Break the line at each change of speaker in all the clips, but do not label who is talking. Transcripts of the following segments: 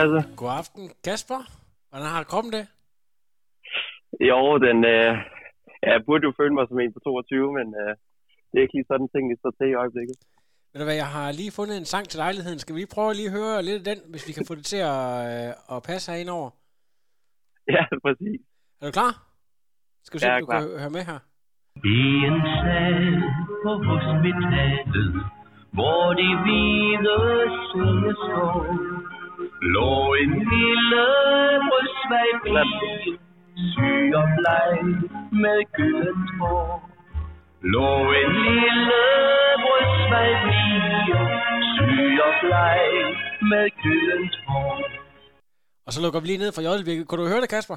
Lasse.
God aften, Kasper. Hvordan har kroppen det?
Jo, den, øh, ja, jeg burde jo føle mig som en på 22, men øh, det er ikke lige sådan ting, det står til i øjeblikket.
Ved du hvad, jeg har lige fundet en sang til lejligheden. Skal vi lige prøve at lige høre lidt af den, hvis vi kan få det til at, øh, at passe herinde over?
Ja, præcis.
Er du klar? Skal vi se,
Ja,
om du
klar.
kan høre med her?
I en sal på hospitalet, hvor de hvide senge står, lå en lille brystsvag pige, syg og bleg med gyldent hår. Lå en lille brystsvag pige, syg og bleg med gyldent hår.
Og så lukker vi lige ned for Jødelvirket. Kunne du høre det, Kasper?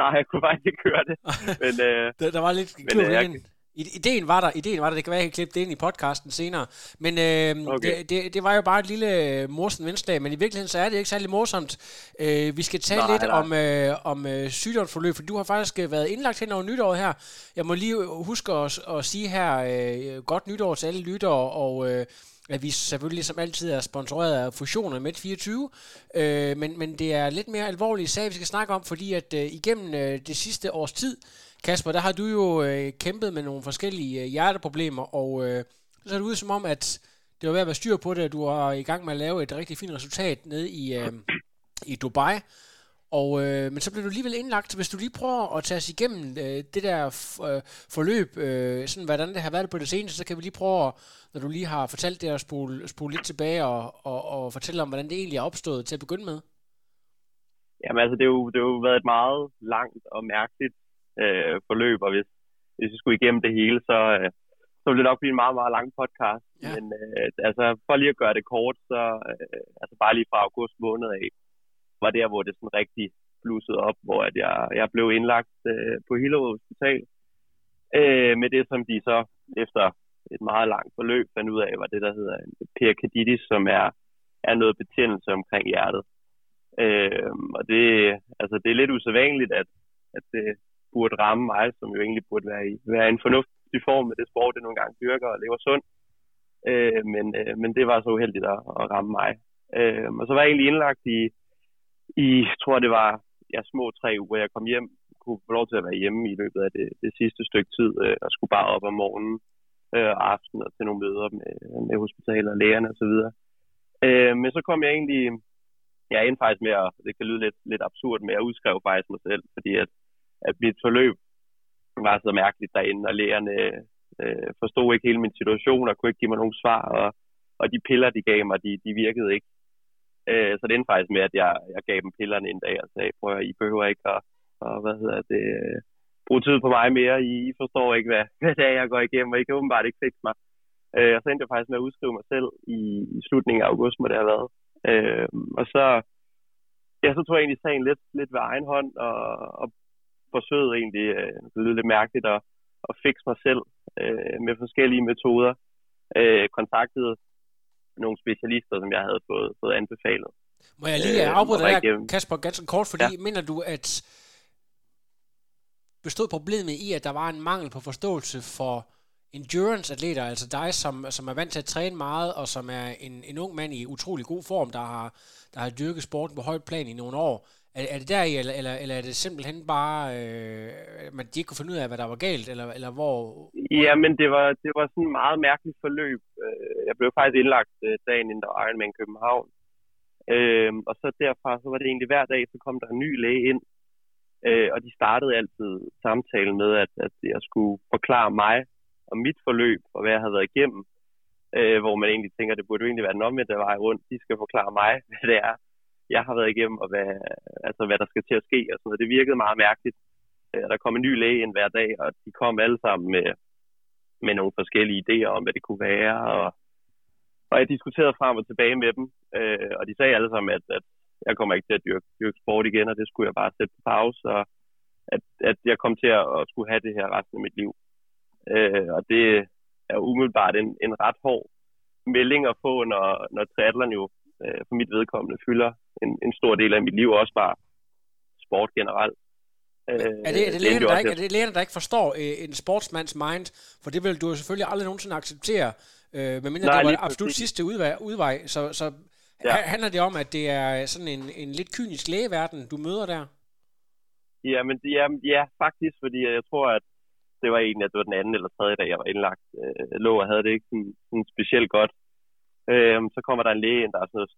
Nej, jeg kunne faktisk ikke høre det. Men øh,
Der, der var lidt
Men,
klud
øh, jeg-
Ideen var der, ideen var der, det kan være, jeg kan klippe det ind i podcasten senere. Men øh,
Okay.
det, det, det var jo bare et lille øh, morsen venslag, men i virkeligheden så er det ikke særlig morsomt. Øh, vi skal tale
Nej,
lidt
nej.
om, øh, om øh, sygdomsforløb, for du har faktisk øh, været indlagt hen over nytåret her. Jeg må lige huske at, at sige her, øh, godt nytår til alle lyttere, og øh, at vi selvfølgelig som altid er sponsoreret af Fusioner med 24, øh, men, men det er lidt mere alvorlige sager, vi skal snakke om, fordi at øh, igennem øh, det sidste års tid, Kasper, der har du jo øh, kæmpet med nogle forskellige øh, hjerteproblemer, og øh, så ser det ud som om, at det var ved at være styr på det, at du er i gang med at lave et rigtig fint resultat nede i, øh, i Dubai. Og, øh, men så blev du alligevel indlagt. Hvis du lige prøver at tage os igennem øh, det der f- øh, forløb, øh, sådan hvordan det har været på det seneste, så kan vi lige prøve, at, når du lige har fortalt det, at spole, spole lidt tilbage og, og, og fortælle om, hvordan det egentlig er opstået til at begynde med.
jamen, altså, det har jo, det har jo været et meget langt og mærkeligt øh, forløb, og hvis, hvis vi skulle igennem det hele, så, øh, så ville det nok blive en meget, meget lang podcast.
Ja.
Men øh, altså, for lige at gøre det kort, så øh, altså bare lige fra august måned af, var der, hvor det sådan rigtig blussede op, hvor at jeg, jeg blev indlagt øh, på Hillerød Hospital øh, med det, som de så efter et meget langt forløb fandt ud af, var det, der hedder en perikarditis, som er, er noget betændelse omkring hjertet. Øh, og det, altså, det er lidt usædvanligt, at, at det burde ramme mig, som jo egentlig burde være i være en fornuftig form med det sport, det nogle gange dyrker og lever sundt. Øh, men, øh, men det var så uheldigt at, at ramme mig. Øh, og så var jeg egentlig indlagt i, i, tror det var ja, små tre uger, jeg kom hjem, kunne få lov til at være hjemme i løbet af det, det sidste stykke tid, øh, og skulle bare op om morgenen øh, og aftenen og til nogle møder med, med hospitalet og lægerne osv. Øh, men så kom jeg egentlig, jeg endte faktisk med at, det kan lyde lidt, lidt absurd, men jeg udskrev faktisk mig selv, fordi at, at mit forløb var så mærkeligt derinde, og lægerne øh, forstod ikke hele min situation og kunne ikke give mig nogen svar, og, og de piller, de gav mig, de, de virkede ikke. Øh, så det endte faktisk med, at jeg, jeg gav dem pillerne en dag og sagde, prøv at I behøver ikke at, og, hvad hedder det, bruge tid på mig mere. I, I forstår ikke, hvad, hvad det er, jeg går igennem, og I kan åbenbart ikke fikse mig. Øh, og så endte jeg faktisk med at udskrive mig selv i, i slutningen af august, må det have været. Øh, og så, ja, så tog jeg egentlig sagen lidt, lidt ved egen hånd, og, og forsøgede egentlig, øh, det lyder lidt mærkeligt, at, at fikse mig selv øh, med forskellige metoder. Øh, kontaktede nogle specialister, som jeg havde fået, fået anbefalet.
Må jeg lige
Øh,
øh, afbryde dig der, Kasper, ganske kort, fordi ja. mener du, at bestod problemet i, at der var en mangel på forståelse for endurance-atleter, altså dig, som, som er vant til at træne meget, og som er en, en ung mand i utrolig god form, der har, der har dyrket sporten på højt plan i nogle år. Er, er det deri, eller, eller, eller er det simpelthen bare, øh, man de ikke kunne finde ud af, hvad der var galt, eller, eller hvor...
Ja, men det var, det var sådan et meget mærkeligt forløb. Øh, jeg blev faktisk indlagt øh, dagen inden der var Ironman København. Øh, og så derfra, så var det egentlig hver dag, så kom der en ny læge ind. Øh, og de startede altid samtalen med, at, at jeg skulle forklare mig og mit forløb, og hvad jeg havde været igennem. Øh, hvor man egentlig tænker, det burde jo egentlig være den omvendte vej rundt. De skal forklare mig, hvad det er, jeg har været igennem, og hvad, altså, hvad der skal til at ske. Og sådan noget. Det virkede meget mærkeligt. Øh, der kom en ny læge ind hver dag, og de kom alle sammen med, med nogle forskellige idéer om, hvad det kunne være. Og, og jeg diskuterede frem og tilbage med dem, øh, og de sagde alle sammen, at, at jeg kommer ikke til at dyrke, dyrke sport igen, og det skulle jeg bare sætte på pause, og at, at jeg kom til at, at skulle have det her resten af mit liv. Øh, og det er umiddelbart en, en ret hård melding at få, når, når triathlon jo øh, for mit vedkommende fylder en, en stor del af mit liv, også bare sport generelt.
Øh, er det, er det lægerne, der ikke, er det lægerne, der ikke forstår øh, en sportsmands mind? For det vil du selvfølgelig aldrig nogensinde acceptere, øh, medmindre det var absolut præcis. sidste udvej. udvej. Så, så ja. handler det om, at det er sådan en, en lidt kynisk lægeverden, du møder der?
Ja, men det, ja, ja, faktisk, fordi jeg tror, at det var egentlig, at det var den anden eller tredje dag, jeg var indlagt. Øh, lå og havde det ikke sådan, sådan specielt godt. Øh, så kommer der en læge ind, der er sådan noget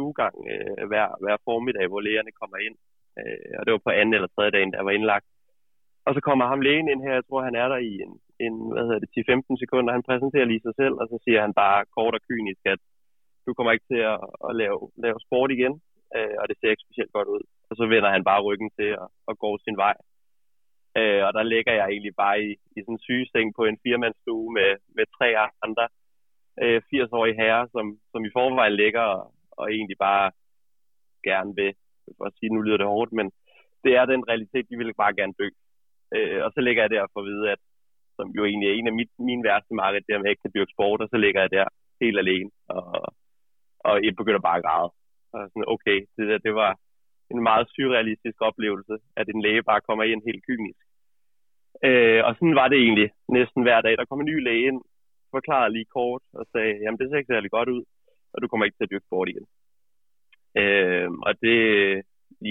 stuegang øh, hver, hver formiddag, hvor lægerne kommer ind. Øh, og det var på anden eller tredje dagen, der var indlagt. Og så kommer ham lægen ind her, jeg tror, han er der i en, en hvad hedder det, 10-15 sekunder. Han præsenterer lige sig selv, og så siger han bare kort og kynisk, at du kommer ikke til at, at lave, lave sport igen, øh, og det ser ikke specielt godt ud. Og så vender han bare ryggen til og, og går sin vej. Øh, og der ligger jeg egentlig bare i, i sådan en sygeseng på en firmandsstue med, med tre andre øh, 80-årige herrer, som, som i forvejen ligger og, og egentlig bare gerne vil, for at sige, nu lyder det hårdt, men det er den realitet, de vil bare gerne dø. Øh, og så ligger jeg der for at vide, at som jo egentlig er en af mit, mine værste marked, det er, at jeg ikke kan dyrke sport, og så ligger jeg der helt alene, og, og jeg begynder bare at græde. Og sådan, okay, det, der, det var en meget surrealistisk oplevelse, at en læge bare kommer ind helt kynisk. Øh, og sådan var det egentlig næsten hver dag. Der kom en ny læge ind, forklarede lige kort og sagde, jamen det ser ikke særlig godt ud, og du kommer ikke til at dyrke sport igen. Øh, og det,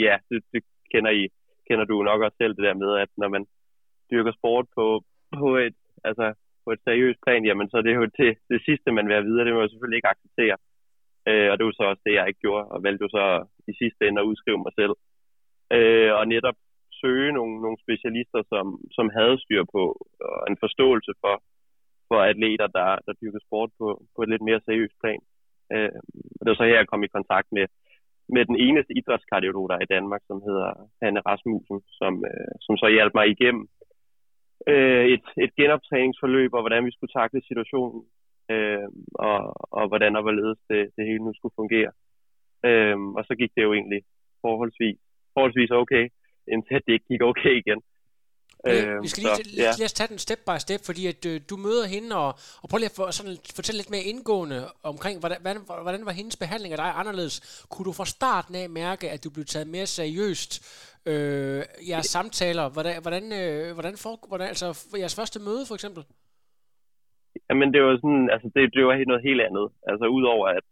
ja, det, det kender I, kender du nok også selv det der med, at når man dyrker sport på, på et, altså på et seriøst plan, jamen så er det jo det, det sidste, man vil have videre. Det må jeg selvfølgelig ikke acceptere. Øh, og det var så også det, jeg ikke gjorde, og valgte jo så i sidste ende at udskrive mig selv. Øh, og netop søge nogle, nogle specialister, som, som havde styr på, og en forståelse for, for atleter, der, der dyrker sport på, på et lidt mere seriøst plan. Øh, og det var så her, jeg kom i kontakt med, med den eneste idrætskardiolog, der er i Danmark, som hedder Hanne Rasmussen, som, øh, som så hjalp mig igennem øh, et, et genoptræningsforløb, og hvordan vi skulle takle situationen, øh, og, og hvordan og hvorledes det, det hele nu skulle fungere. Øh, og så gik det jo egentlig forholdsvis, forholdsvis okay, indtil det ikke gik okay igen.
Øh, vi skal lige, så, lige, ja. lige tage den step by step, fordi at øh, du møder hende, og, og prøv lige at for, sådan, fortælle lidt mere indgående omkring, hvordan, hvordan, hvordan var hendes behandling af dig anderledes? Kunne du fra starten af mærke, at du blev taget mere seriøst? Øh, jeres samtaler, hvordan, hvordan, øh, hvordan, for, hvordan, altså jeres første møde for eksempel?
Jamen det var sådan, altså det, det var noget helt andet. Altså udover at,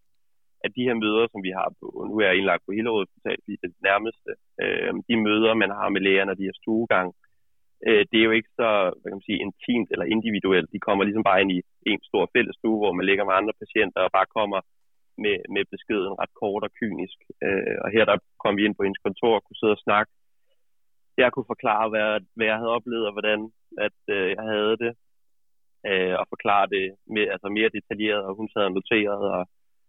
at de her møder, som vi har på, nu er jeg indlagt på Hillerød Hospital, det nærmeste, øh, de møder, man har med læger, når de har stuegang, øh, Øh, det er jo ikke så hvad kan man sige, intimt eller individuelt. De kommer ligesom bare ind i en stor fællesstue, hvor man ligger med andre patienter og bare kommer med, med beskeden ret kort og kynisk. Øh, og her der kom vi ind på hendes kontor og kunne sidde og snakke. Jeg kunne forklare, hvad, hvad jeg havde oplevet og hvordan at, øh, jeg havde det. Øh, og forklare det med, altså mere detaljeret, og hun sad og noterede og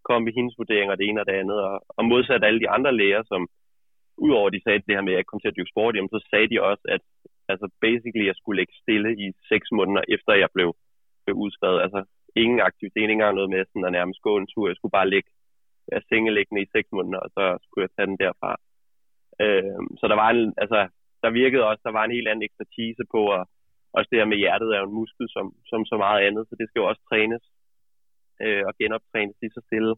kom med hendes vurderinger det ene og det andet. Og, og modsat alle de andre læger, som udover de sagde det her med, at jeg kom til at dyrke sport, jamen, så sagde de også, at altså basically, jeg skulle ligge stille i seks måneder, efter jeg blev, blev udskrevet. Altså ingen aktivitet, ikke engang noget med sådan at nærmest gå en tur. Jeg skulle bare ligge jeg sengeliggende i seks måneder, og så skulle jeg tage den derfra. Øh, så der var en, altså, der virkede også, der var en helt anden ekspertise på, og også det her med hjertet er jo en muskel som, som så meget andet, så det skal jo også trænes øh, og genoptrænes lige så stille.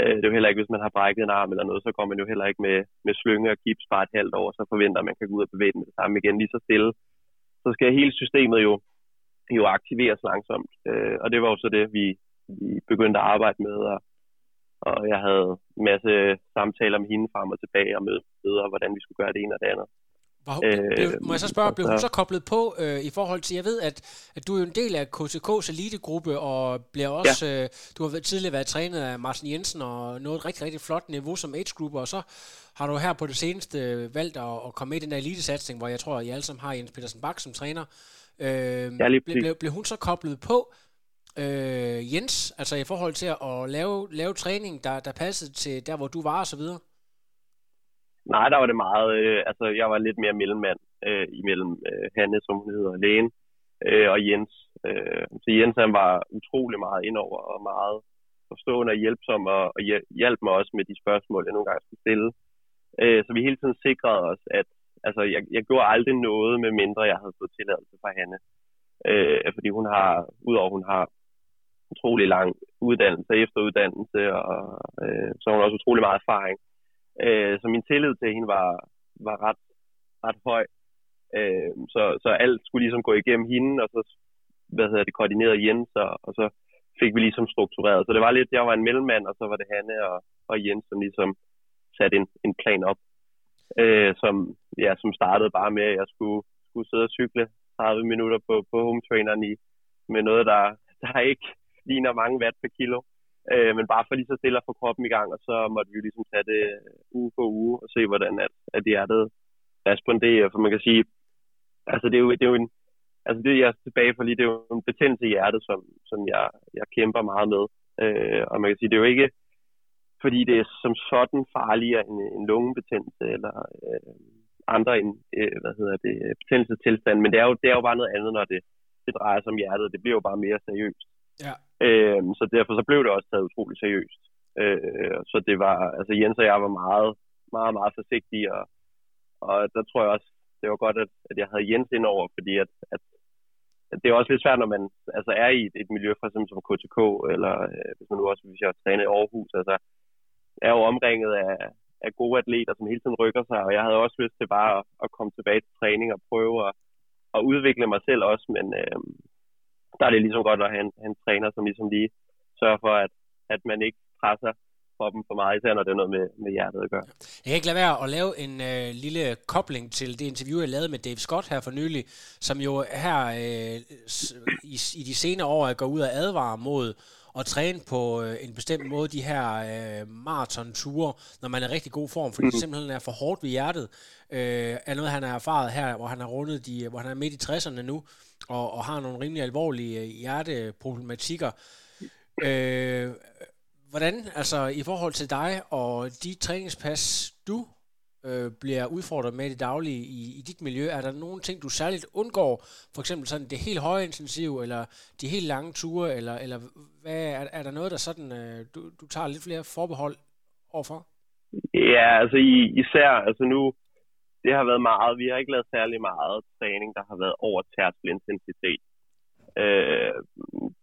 Øh, det er jo heller ikke, hvis man har brækket en arm eller noget, så går man jo heller ikke med, med slynge og gips bare et halvt år, så forventer man kan gå ud og bevæge den med det samme igen lige så stille. Så skal hele systemet jo, jo aktiveres langsomt, øh, og det var jo så det, vi, vi begyndte at arbejde med, og, og jeg havde en masse samtaler med hende frem og tilbage og med videre, hvordan vi skulle gøre det ene og det andet.
Var, blev,
Øh,
må jeg så spørge, blev hun
så-
koblet på øh, i forhold til, jeg ved, at, at du er jo en del af KTK's elitegruppe, og bliver også, ja. øh, du har tidligere været trænet af Martin Jensen, og nået et rigtig, rigtig flot niveau som age-grupper, og så har du her på det seneste valgt at, at komme med i den der elitesatsning, hvor jeg tror, at I alle sammen har Jens Petersen Bak som træner. Øh,
Ja,
blev, blev, blev hun så koblet på øh, Jens, altså i forhold til at, at lave, lave træning, der, der passede til der, hvor du var og så videre?
Nej, der var det meget, øh, altså jeg var lidt mere mellemmand øh, imellem øh, Hanne, som hun hedder, lægen, øh, og Jens. Øh, så Jens han var utrolig meget indover og meget forstående og hjælpsom og, og hjalp mig også med de spørgsmål, jeg nogle gange skulle stille. Øh, så vi hele tiden sikrede os, at altså, jeg, jeg gjorde aldrig noget, med mindre jeg havde fået tilladelse fra Hanne. Øh, fordi hun har, udover hun har utrolig lang uddannelse, efteruddannelse, og øh, så har hun også utrolig meget erfaring. Øh, så min tillid til hende var, var ret, ret høj. Øh, så, så alt skulle ligesom gå igennem hende, og så hvad hedder det, koordinerede Jens, og, og så fik vi ligesom struktureret. Så det var lidt, jeg var en mellemmand, og så var det Hanne og, og Jens, som ligesom satte en, en plan op, øh, som, ja, som startede bare med, at jeg skulle, skulle sidde og cykle 30 minutter på, på home traineren i, med noget, der, der ikke ligner mange watt per kilo. Øh, men bare for lige så stille at få kroppen i gang, og så måtte vi jo ligesom tage det øh, uge for uge og se, hvordan at, at hjertet responderer. For man kan sige, altså det er jo, det er jo en, altså det jeg er tilbage for lige, det er jo en betændelse i hjertet, som, som jeg, jeg kæmper meget med. Øh, og man kan sige, det er jo ikke, fordi det er som sådan farligere end øh, en lungebetændelse eller øh, andre end, øh, hvad hedder det, betændelsestilstand, men det er, jo, det er jo bare noget andet, når det, det drejer sig om hjertet. Det bliver jo bare mere seriøst.
Ja.
Øh, så derfor så blev det også taget utroligt seriøst. Øh, så det var, altså Jens og jeg var meget, meget, meget forsigtige, og, og der tror jeg også, det var godt, at, at jeg havde Jens indover, fordi at, at, at det er også lidt svært, når man altså er i et, et miljø, for eksempel som KTK, eller øh, hvis man nu også, hvis jeg har trænet i Aarhus, altså er jo omringet af, af gode atleter, som hele tiden rykker sig, og jeg havde også lyst til bare at, at komme tilbage til træning og prøve at, at udvikle mig selv også, men øh, der er det ligesom godt at have en, en træner, som ligesom lige sørger for, at, at man ikke presser kroppen for meget, især når det er noget med, med hjertet at gøre.
Jeg kan ikke lade være at lave en øh, lille kobling til det interview, jeg lavede med Dave Scott her for nylig, som jo her øh, i, i de senere år går ud og advarer mod at træne på øh, en bestemt måde de her øh, maratonture, når man er i rigtig god form, fordi det simpelthen er for hårdt ved hjertet. Øh, er noget, han har erfaret her, hvor han har rundet de, hvor han er midt i 60'erne nu, og, og har nogle rimelig alvorlige øh, hjerteproblematikker. Øh, hvordan, altså i forhold til dig og de træningspas, du øh, bliver udfordret med i det daglige i, i dit miljø, er der nogle ting, du særligt undgår? For eksempel sådan det helt høje intensiv, eller de helt lange ture, eller, eller hvad, er, er der noget, der sådan, øh, du, du tager lidt flere forbehold overfor?
Ja, altså i, især, altså nu, det har været meget, vi har ikke lavet særlig meget træning, der har været over tærskelintensitet. Øh,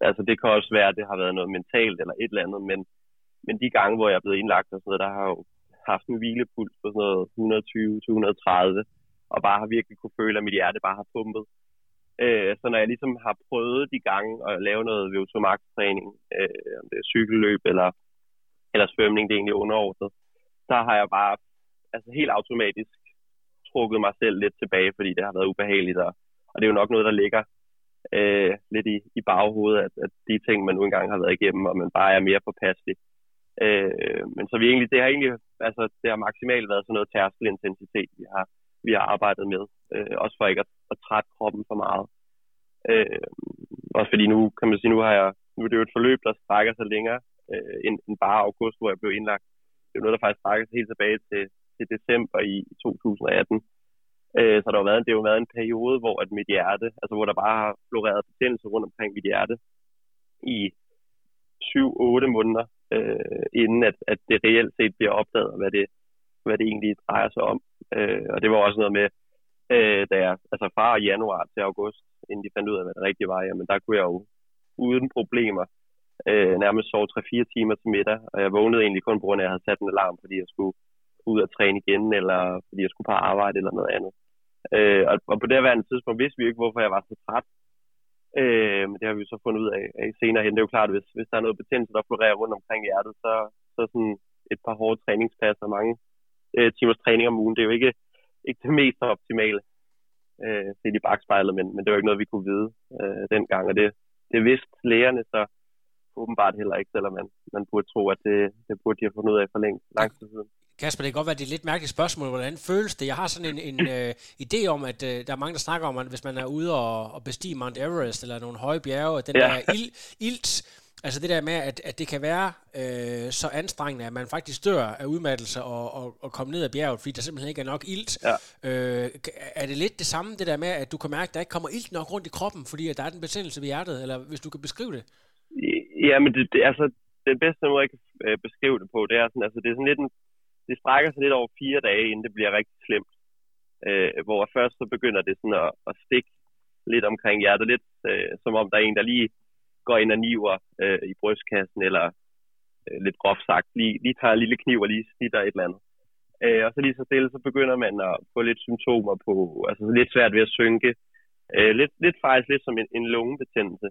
altså det kan også være, at det har været noget mentalt eller et eller andet, men, men de gange, hvor jeg er blevet indlagt og sådan noget, der har jo haft en hvilepuls på sådan noget 120-130, og bare har virkelig kunne føle, at mit hjerte bare har pumpet. Øh, så når jeg ligesom har prøvet de gange at lave noget VO2 max træning, øh, om det er cykelløb eller, eller svømning, det er egentlig underordnet, så har jeg bare altså helt automatisk trukket mig selv lidt tilbage, fordi det har været ubehageligt, og, og det er jo nok noget, der ligger øh, lidt i, i baghovedet, at, at de ting, man nu engang har været igennem, og man bare er mere påpasselig. Øh, men så vi egentlig, det har egentlig, altså det har maksimalt været sådan noget tærskelintensitet, vi har, vi har arbejdet med, øh, også for ikke at, at trætte kroppen for meget. Øh, også fordi nu, kan man sige, nu har jeg, nu er det jo et forløb, der strækker sig længere øh, end, end bare august, hvor jeg blev indlagt. Det er jo noget, der faktisk strækker sig helt tilbage til, til december i 2018. Øh, så der har været, det har jo været en periode, hvor at mit hjerte, altså hvor der bare har floreret betændelse rundt omkring mit hjerte i 7-8 måneder, øh, inden at, at det reelt set bliver opdaget, hvad det, hvad det egentlig drejer sig om. Øh, og det var også noget med, øh, da jeg, altså fra januar til august, inden de fandt ud af, hvad det rigtige var, jamen der kunne jeg jo uden problemer øh, nærmest sove 3-4 timer til middag, og jeg vågnede egentlig kun på grund af, at jeg havde sat en alarm, fordi jeg skulle ud og træne igen, eller fordi jeg skulle på arbejde eller noget andet. Øh, og, og på det her tidspunkt vidste vi ikke, hvorfor jeg var så træt. Øh, men det har vi så fundet ud af, af senere hen. Det er jo klart, at hvis, hvis der er noget betændelse, der florerer rundt omkring hjertet, så, så sådan et par hårde træningspas og mange øh, timers træning om ugen, det er jo ikke ikke det mest optimale øh, set i bagspejlet, men, men det var ikke noget, vi kunne vide øh, dengang, og det, det vidste lægerne så åbenbart heller ikke, selvom man, man burde tro, at det, det burde de have fundet ud af for længe, lang tid siden.
Kasper, det kan godt være, det er et lidt mærkeligt spørgsmål. Hvordan føles det? Jeg har sådan en, en øh, idé om, at øh, der er mange, der snakker om, at hvis man er ude og, og bestige Mount Everest eller nogle høje bjerge, den
Ja.
der ild, ilt, altså det der med, at, at det kan være øh, så anstrengende, at man faktisk dør af udmattelse og, og, og komme ned ad bjerget, fordi der simpelthen ikke er nok ilt.
Ja.
Øh, er det lidt det samme, det der med, at du kan mærke, at der ikke kommer ilt nok rundt i kroppen, fordi at der er den betændelse ved hjertet, eller hvis du kan beskrive det?
Ja, men det, det, altså, den bedste måde, jeg kan øh, beskrive det på, det er sådan, altså, det er sådan lidt en, det strækker sig lidt over fire dage, inden det bliver rigtig slemt. Øh, hvor først så begynder det sådan at, at stikke lidt omkring hjertet, lidt øh, som om der er en, der lige går ind og niver øh, i brystkassen, eller øh, lidt groft sagt, lige, lige tager en lille kniv og lige snitter et eller andet. Øh, og så lige så stille, så begynder man at få lidt symptomer på, altså lidt svært ved at synke. Øh, lidt, lidt faktisk lidt som en, en lungebetændelse.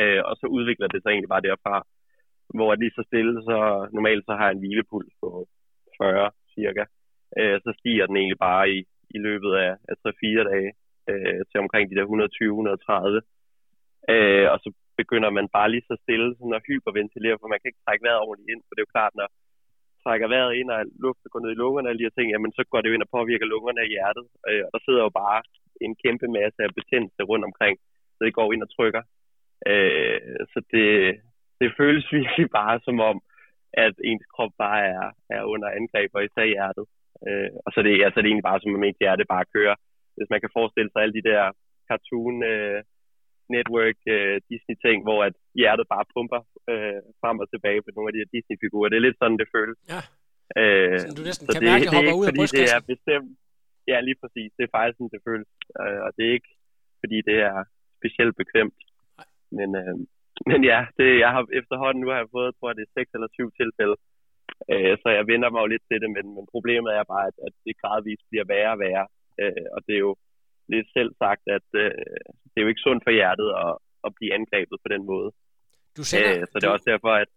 Øh, og så udvikler det sig egentlig bare derfra, hvor lige så stille, så normalt så har jeg en hvilepuls på 40 cirka. Øh, så stiger den egentlig bare i, i løbet af, af 3-4 dage øh, til omkring de der 120-130. Øh, og så begynder man bare lige så stille sådan at hyperventilere, for man kan ikke trække vejret ordentligt ind, for det er jo klart, når trækker vejret ind, og luften går ned i lungerne og lige ting, jamen så går det jo ind og påvirker lungerne og hjertet. Øh, og der sidder jo bare en kæmpe masse af betændelse rundt omkring, så det går ind og trykker. Øh, så det, det føles virkelig bare som om, at ens krop bare er, er under angreb, og især hjertet. Øh, og så er, det, altså, det er egentlig bare som om ens hjerte bare kører. Hvis man kan forestille sig alle de der cartoon øh, network øh, Disney-ting, hvor at hjertet bare pumper øh, frem og tilbage på nogle af de her Disney-figurer. Det er lidt sådan, det føles.
Ja.
Øh,
Sådan, du næsten
så
kan
det,
mærke, det
det er ikke,
ud af
fordi det er bestemt. Ja, lige præcis. Det er faktisk sådan, det føles. Øh, og det er ikke, fordi det er specielt bekvemt. Men, øh, men ja, det, jeg har efterhånden, nu har jeg fået, tror jeg, det er seks eller syv tilfælde. Øh, så jeg vender mig jo lidt til det, men, men problemet er bare, at, at det gradvist bliver værre og værre. Øh, og det er jo lidt selv sagt, at øh, det er jo ikke sundt for hjertet at, at blive angrebet på den måde.
Du sender,
Øh, så det er
du,
også derfor, at...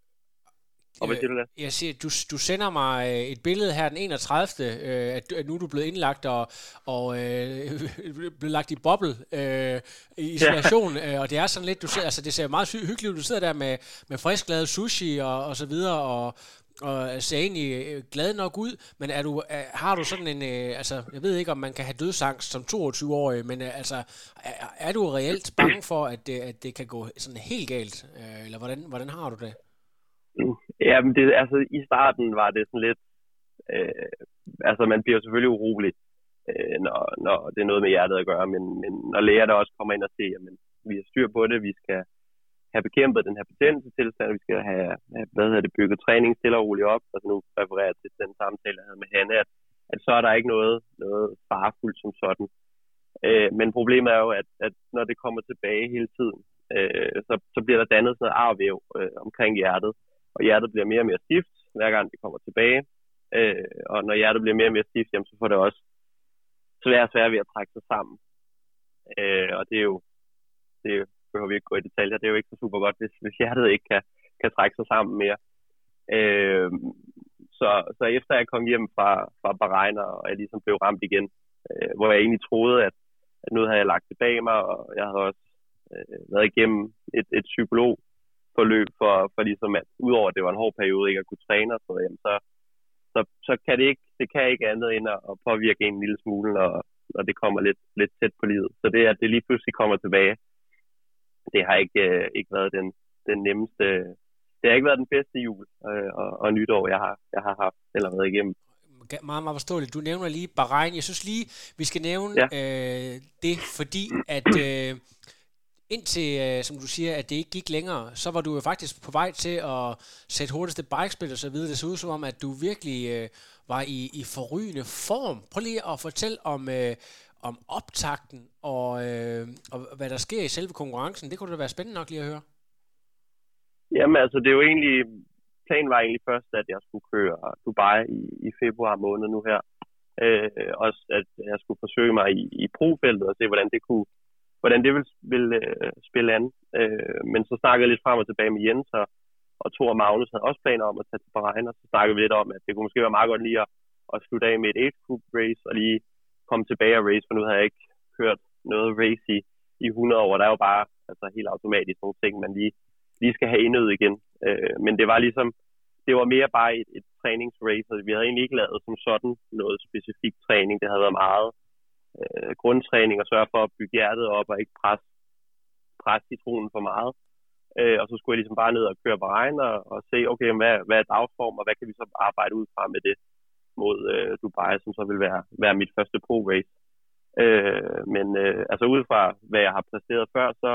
Og hvad
Øh,
siger du der?
Jeg siger, du, du sender mig øh, et billede her den 31. Øh, at, at nu er du blevet indlagt og, og øh, blevet lagt i boble øh, i isolation. Ja. Øh, og det er sådan lidt, du ser, altså det ser meget hy- hyggeligt ud. Du sidder der med, med frisk lavet sushi og, og så videre, og, og ser egentlig glad nok ud. Men er du, er, har du sådan en, øh, altså jeg ved ikke, om man kan have dødsangst som 22-årig, men øh, altså er, er du reelt bange for, at det, at det kan gå sådan helt galt? Øh, eller hvordan, hvordan har du det?
Ja, men det, altså, i starten var det sådan lidt... Øh, altså, man bliver selvfølgelig urolig, øh, når, når det er noget med hjertet at gøre, men, men når læger der også kommer ind og siger, at vi har styr på det, vi skal have bekæmpet den her betændelsestilstand, vi skal have, have hvad hedder det, bygget træning stille og roligt op, altså nu refererer jeg til den samtale, jeg havde med Hanne, at, at så er der ikke noget, noget farefuldt som sådan. Øh, men problemet er jo, at, at når det kommer tilbage hele tiden, øh, så, så bliver der dannet sådan noget arvæv øh, omkring hjertet, og hjertet bliver mere og mere stift, hver gang det kommer tilbage. Øh, og når hjertet bliver mere og mere stift, jamen, så får det også svære og svært ved at trække sig sammen. Øh, og det er jo, det behøver vi ikke gå i detaljer, det er jo ikke så super godt, hvis, hvis hjertet ikke kan, kan trække sig sammen mere. Øh, så, så efter jeg kom hjem fra, fra Bahrein, og jeg ligesom blev ramt igen, øh, hvor jeg egentlig troede, at, at nu havde jeg lagt det bag mig, og jeg havde også øh, været igennem et, et psykolog psykologforløb for, for ligesom at udover at det var en hård periode ikke at kunne træne og sådan noget, så, så, så kan det ikke, det kan ikke andet end at, påvirke en lille smule, når, når det kommer lidt, lidt tæt på livet. Så det, at det lige pludselig kommer tilbage, det har ikke, øh, ikke været den, den nemmeste, det har ikke været den bedste jul øh, og, og nytår, jeg har, jeg har haft eller været igennem.
Meget, meget forståeligt. Du nævner lige Bahrain. Jeg synes lige, vi skal nævne
Ja.
øh, det, fordi at øh, indtil, øh, som du siger, at det ikke gik længere, så var du jo faktisk på vej til at sætte hurtigste bikespil og så videre. Det så ud som om, at du virkelig øh, var i, i forrygende form. Prøv lige at fortælle om, øh, om optakten og, øh, og hvad der sker i selve konkurrencen. Det kunne da være spændende nok lige at høre.
Jamen altså, det er jo egentlig, planen var egentlig først, at jeg skulle køre Dubai i, i februar måned nu her. Øh, også at jeg skulle forsøge mig i, i profeltet og se, hvordan det kunne, hvordan det vil, vil øh, spille an. Øh, men så snakkede jeg lidt frem og tilbage med Jens, og, og Thor og Magnus havde også planer om at tage til Bahrain, og så snakkede vi lidt om, at det kunne måske være meget godt lige at, at slutte af med et age group race, og lige komme tilbage og race, for nu havde jeg ikke kørt noget race i, i 100 år. Der er jo bare altså, helt automatisk nogle ting, man lige, lige skal have indødt igen. Øh, men det var ligesom, det var mere bare et, et træningsrace, og vi havde egentlig ikke lavet som sådan noget specifik træning. Det havde været meget øh, grundtræning og sørge for at bygge hjertet op og ikke presse, presse citronen for meget. Øh, og så skulle jeg ligesom bare ned og køre på regn og, og se, okay, hvad, hvad er dagsform, og hvad kan vi så arbejde ud fra med det mod øh, Dubai, som så vil være, være mit første pro-race. Øh, men øh, altså ud fra, hvad jeg har præsteret før, så,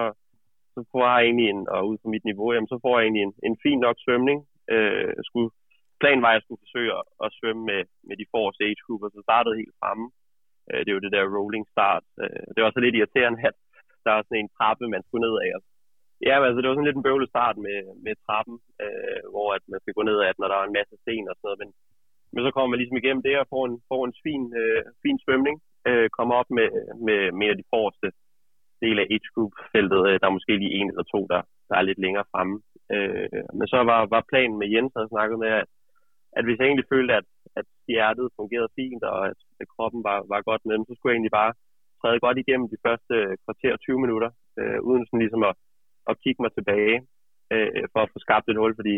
så får jeg egentlig en, og ud fra mit niveau, jamen, så får jeg egentlig en, en fin nok svømning. Øh, skulle, planen var, at jeg skulle forsøge at, at svømme med, med de forreste age group, og så startede helt fremme. Øh, det er jo det der rolling start. Øh, det var så lidt irriterende, at der var sådan en trappe, man skulle ned af. Ja, men altså, det var sådan lidt en bøvlet start med, med trappen, øh, hvor at man skal gå ned af den, når der er en masse sten og sådan noget. Men, men så kommer man ligesom igennem det og får en, får en fin, øh, fin svømning. Øh, kommer op med, med, med de forreste del af age group feltet. Øh, der er måske lige en eller to, der, der er lidt længere fremme. Øh, men så var, var planen med Jens, havde snakket med, at, at hvis jeg egentlig følte, at hjertet fungerede fint, og at, at kroppen var, var godt med så skulle jeg egentlig bare træde godt igennem de første øh, kvarter 20 minutter, øh, uden sådan ligesom at, at kigge mig tilbage, øh, for at få skabt et hul, fordi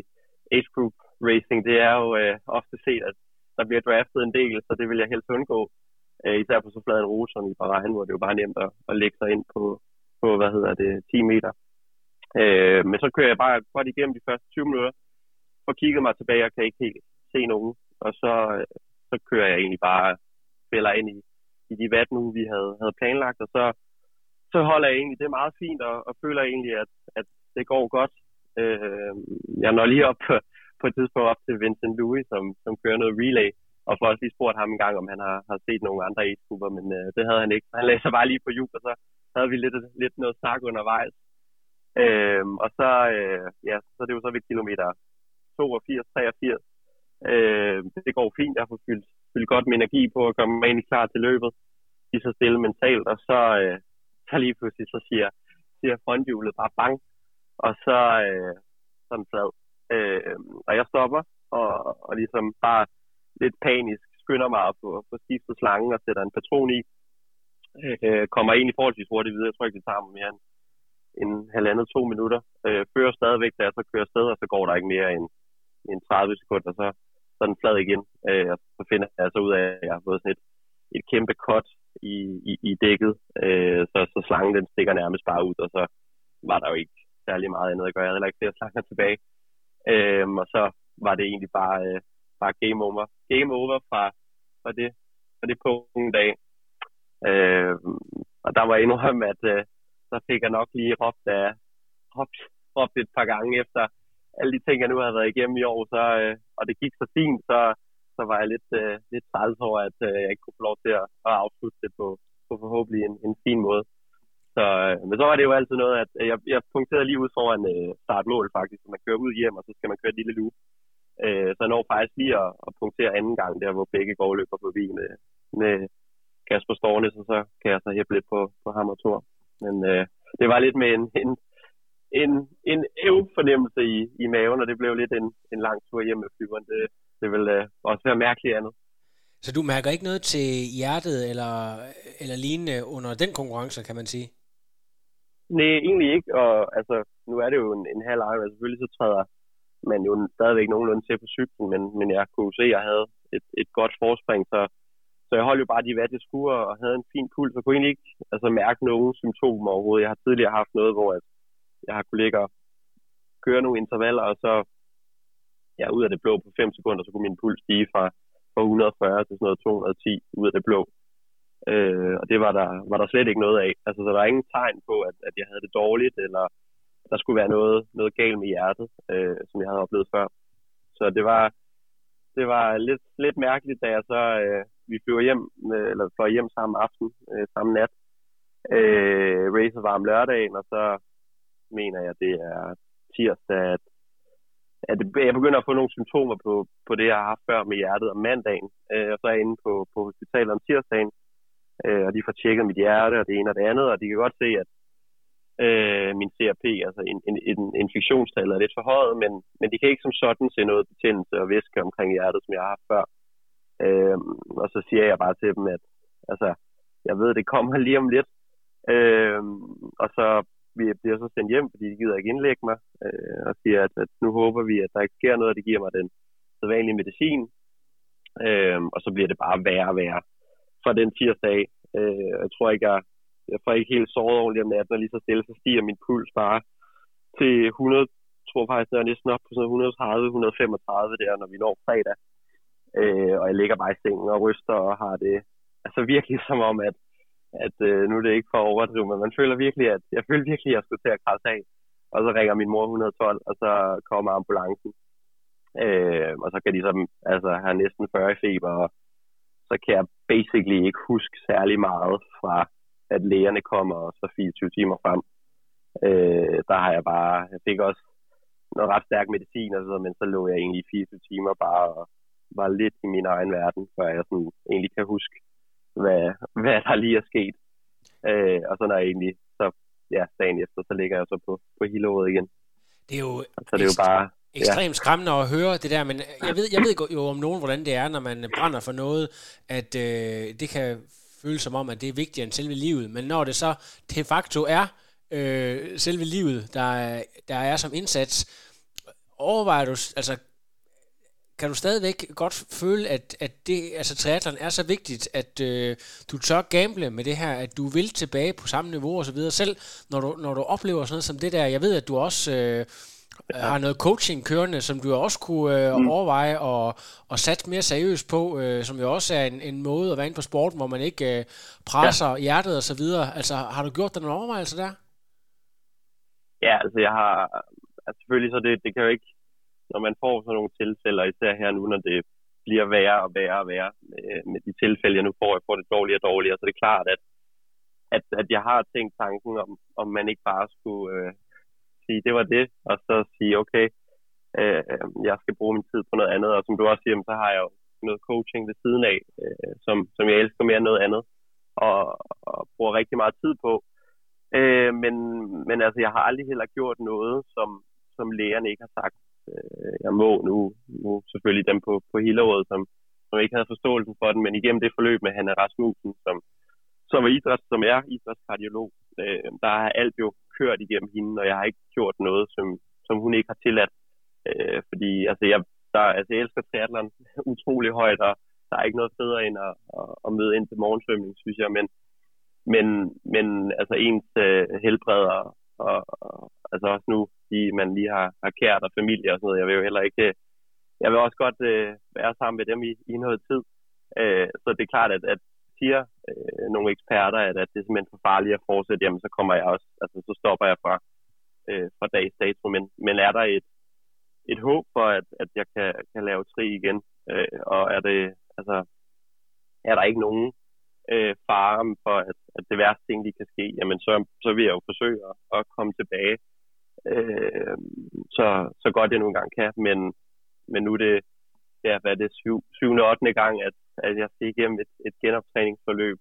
age group racing, det er jo øh, ofte set, at der bliver draftet en del, så det vil jeg helst undgå. Øh, især på så flad en rute som i Bahrain, hvor det jo bare nemt at, at lægge sig ind på, på, hvad hedder det, 10 meter. Øh, men så kører jeg bare godt igennem de første 20 minutter, og kigget mig tilbage og kan ikke helt se nogen. Og så, så kører jeg egentlig bare fælder ind i, i de vat nu, vi havde, havde planlagt, og så, så holder jeg egentlig det meget fint, og, og føler egentlig, at, at det går godt. Øh, jeg når lige op på, på et tidspunkt op til Vincent Louis, som, som kører noget relay, og får også lige spurgt ham en gang, om han har, har set nogle andre e men øh, det havde han ikke. Han lagde sig bare lige på jul, og så havde vi lidt, lidt noget snak undervejs. Øh, og så, øh, ja, så er det jo så ved kilometer 82, 83. Øh, det går fint, jeg får fyldt, fyldt godt med energi på at komme egentlig klar til løbet. Lige så stille mentalt, og så, øh, så lige pludselig så siger, siger fronthjulet bare bang, og så øh, sådan flad. Øh, og jeg stopper, og, og ligesom bare lidt panisk skynder mig at få, få skiftet slangen og sætter en patron i. Øh, kommer egentlig forholdsvis hurtigt videre. Jeg tror ikke, det tager mig mere end en halvandet to minutter. Øh, fører stadigvæk, da jeg så kører afsted, og så går der ikke mere end, end 30 sekunder, så, sådan den flad igen. Øh, og så finder jeg så ud af, at jeg har fået sådan et, et kæmpe cut i, i, i dækket, øh, så, så slangen den stikker nærmest bare ud, og så var der jo ikke særlig meget andet at gøre. Jeg havde heller ikke flere slanger tilbage. Øh, og så var det egentlig bare, øh, bare game over. Game over fra, fra, det, fra det punkt af. Øh, og der var endnu om, at øh, så fik jeg nok lige råbt, af, råbt, råbt et par gange efter alle de ting, jeg nu har været igennem i år, så, øh, og det gik så fint, så, så var jeg lidt, øh, lidt træls over, at øh, jeg ikke kunne få lov til at, at afslutte det på, på forhåbentlig en, en fin måde. Så, øh, men så var det jo altid noget, at øh, jeg, jeg punkterede lige ud foran øh, startmål faktisk, så man kører ud hjem, og så skal man køre et lille loop. Øh, så jeg når faktisk lige at, at punktere anden gang, der hvor begge går løber forbi med, med Kasper Stornes, og så kan jeg så hæppe lidt på, på ham og Thor. Men øh, det var lidt med en, en, en, en fornemmelse i, i maven, og det blev lidt en, en lang tur hjem med flyveren. Det, det vil øh, også være mærkeligt andet.
Så du mærker ikke noget til hjertet eller, eller lignende under den konkurrence, kan man sige?
Nej, egentlig ikke. Og altså, nu er det jo en, en halv Iron, selvfølgelig så træder man jo stadigvæk nogenlunde til på cyklen, men, men jeg kunne se, at jeg havde et, et godt forspring, så, så jeg holdt jo bare de vat, jeg skulle, og havde en fin puls, og kunne egentlig ikke altså, mærke nogen symptomer overhovedet. Jeg har tidligere haft noget, hvor jeg, jeg har kunne ligge og køre nogle intervaller, og så ja, ud af det blå på 5 sekunder, så kunne min puls stige fra, fra 140 til sådan noget 210 ud af det blå. Øh, og det var der, var der slet ikke noget af. Altså, så der var ingen tegn på, at, at jeg havde det dårligt, eller der skulle være noget, noget galt med hjertet, øh, som jeg havde oplevet før. Så det var, det var lidt, lidt mærkeligt, da jeg så, øh, vi flyver hjem, øh, eller fløj hjem samme aften, øh, samme nat. Øh, racer var om lørdagen, og så mener jeg, det er tirsdag, at, at jeg begynder at få nogle symptomer på, på det, jeg har haft før med hjertet om mandagen. Øh, og så er jeg inde på, på hospitalet om tirsdagen, øh, og de får tjekket mit hjerte og det ene og det andet, og de kan godt se, at øh, min CRP, altså en, en, en infektionstal er lidt for højt, men, men de kan ikke som sådan se noget betændelse og væske omkring hjertet, som jeg har haft før. Øh, og så siger jeg bare til dem, at altså, jeg ved, det kommer lige om lidt. Øh, og så vi bliver så sendt hjem, fordi de gider ikke indlægge mig, øh, og siger, at, at nu håber vi, at der ikke sker noget, og de giver mig den sædvanlige medicin. Øh, og så bliver det bare værre og værre fra den tirsdag. Øh, jeg tror ikke, jeg, jeg får ikke helt såret ordentligt om natten, og lige så stille, så stiger min puls bare til 100, tror faktisk, der er næsten op på sådan 130-135 der, når vi når fredag. Øh, og jeg ligger bare i sengen og ryster og har det altså virkelig som om, at, at øh, nu er det ikke for at overdrive, men man føler virkelig, at jeg føler virkelig, at jeg skulle til at krasse af. Og så ringer min mor 112, og så kommer ambulancen. Øh, og så kan de så altså, have næsten 40 i feber, og så kan jeg basically ikke huske særlig meget fra, at lægerne kommer og så 24 timer frem. Øh, der har jeg bare, jeg fik også noget ret stærk medicin og så men så lå jeg egentlig 24 timer bare og var lidt i min egen verden, før jeg sådan egentlig kan huske, hvad, hvad der lige er sket. Øh, og så når jeg egentlig, så ja, dagen efter, så ligger jeg så på, på Hillerød igen.
Det er jo,
så det er jo bare,
ekstremt ja. skræmmende at høre det der, men jeg ved, jeg ved jo om nogen, hvordan det er, når man brænder for noget, at øh, det kan føles som om, at det er vigtigere end selve livet, men når det så de facto er øh, selve livet, der, der er som indsats, overvejer du, altså kan du stadigvæk godt føle, at, at det, altså triathlon er så vigtigt, at øh, du tør gamble med det her, at du vil tilbage på samme niveau og så videre, selv når du, når du oplever sådan noget som det der. Jeg ved, at du også øh, har noget coaching kørende, som du også kunne øh, mm. overveje og, og satse mere seriøst på, øh, som jo også er en, en måde at være inde på sporten, hvor man ikke øh, presser ja. hjertet og så videre. Altså, har du gjort dig nogle overvejelser der?
Ja, altså jeg har, altså selvfølgelig så det, det kan jo ikke når man får sådan nogle tilfælde, især her nu, når det bliver værre og værre og værre med, med de tilfælde, jeg nu får, jeg får det dårligere og dårligere, så det er klart, at, at, at jeg har tænkt tanken om, om man ikke bare skulle øh, sige, det var det, og så sige, okay, øh, jeg skal bruge min tid på noget andet, og som du også siger, så har jeg jo noget coaching ved siden af, øh, som, som jeg elsker mere end noget andet, og, og bruger rigtig meget tid på. Øh, men, men altså, jeg har aldrig heller gjort noget, som, som lægerne ikke har sagt, øh, jeg må nu, nu selvfølgelig dem på, på Hillerød, som, som ikke havde forståelsen for den, men igennem det forløb med Hanna Rasmussen, som, som, er idræts, som er idrætskardiolog, øh, der har alt jo kørt igennem hende, og jeg har ikke gjort noget, som, som hun ikke har tilladt. Øh, fordi altså, jeg, der, altså, jeg elsker triathlon utrolig højt, og der er ikke noget federe end at, at, at møde ind til morgensvømning, synes jeg, men, men, men altså ens øh, helbred og, og, og altså også nu, fordi man lige har, har kært og familie og sådan noget. Jeg vil jo heller ikke, øh, jeg vil også godt øh, være sammen med dem i, i noget tid. Øh, så det er klart, at, at siger øh, nogle eksperter, at, at det er simpelthen for farligt at fortsætte, jamen så kommer jeg også, altså så stopper jeg fra, øh, fra dags dato. Men, men er der et, et håb for, at, at jeg kan, kan lave tri igen? Øh, og er det, altså, er der ikke nogen øh, faren for, at, at det værste ting, de kan ske, jamen så, så vil jeg jo forsøge at, at komme tilbage øh, så, så godt jeg nu engang kan, men, men nu er det, ja, hvad er det, syv, syvende og 8. gang, at, at jeg skal igennem et, et genoptræningsforløb,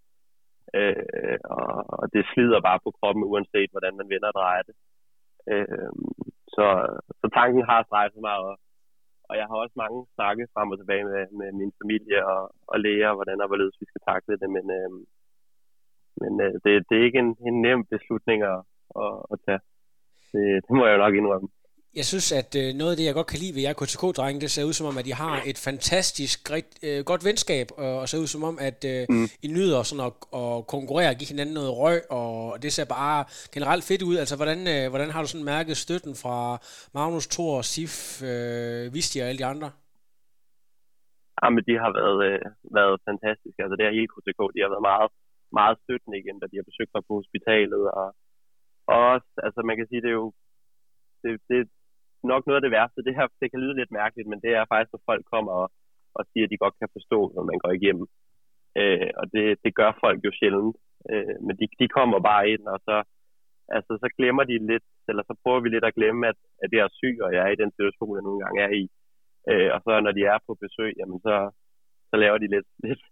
øh, og, og det slider bare på kroppen, uanset hvordan man vender og drejer det. Øh, så, så tanken har strejfet mig, og, og jeg har også mange snakke frem og tilbage med, med min familie og, og læger, hvordan og hvorledes vi skal takle det, men, øh, men øh, det, det er ikke en, en nem beslutning at, at, at tage. Det, det må jeg jo nok indrømme.
Jeg synes, at øh, noget af det, jeg godt kan lide ved jer KTK-drenge, det ser ud som om, at I har et fantastisk rigt, øh, godt venskab, og, ser ud som om, at øh, mm. I nyder sådan at, at konkurrere og give hinanden noget røg, og det ser bare generelt fedt ud. Altså, hvordan, hvordan har du sådan mærket støtten fra Magnus, Thor, Sif, øh, Visti og alle de andre?
Ja, men de har været, øh, været fantastiske. Altså, det er hele KTK, de har været meget, meget støttende igen, da de har besøgt mig på hospitalet, og og også, altså man kan sige, det er jo det, det nok noget af det værste. Det her, det kan lyde lidt mærkeligt, men det er faktisk, når folk kommer og, og siger, at de godt kan forstå, når man går igennem. Øh, og det, det gør folk jo sjældent. Øh, men de, de kommer bare ind, og så, altså, så glemmer de lidt, eller så prøver vi lidt at glemme, at, at det er syg, og jeg er i den situation, jeg nogle gange er i. Øh, og så når de er på besøg, jamen så, så laver de lidt, lidt,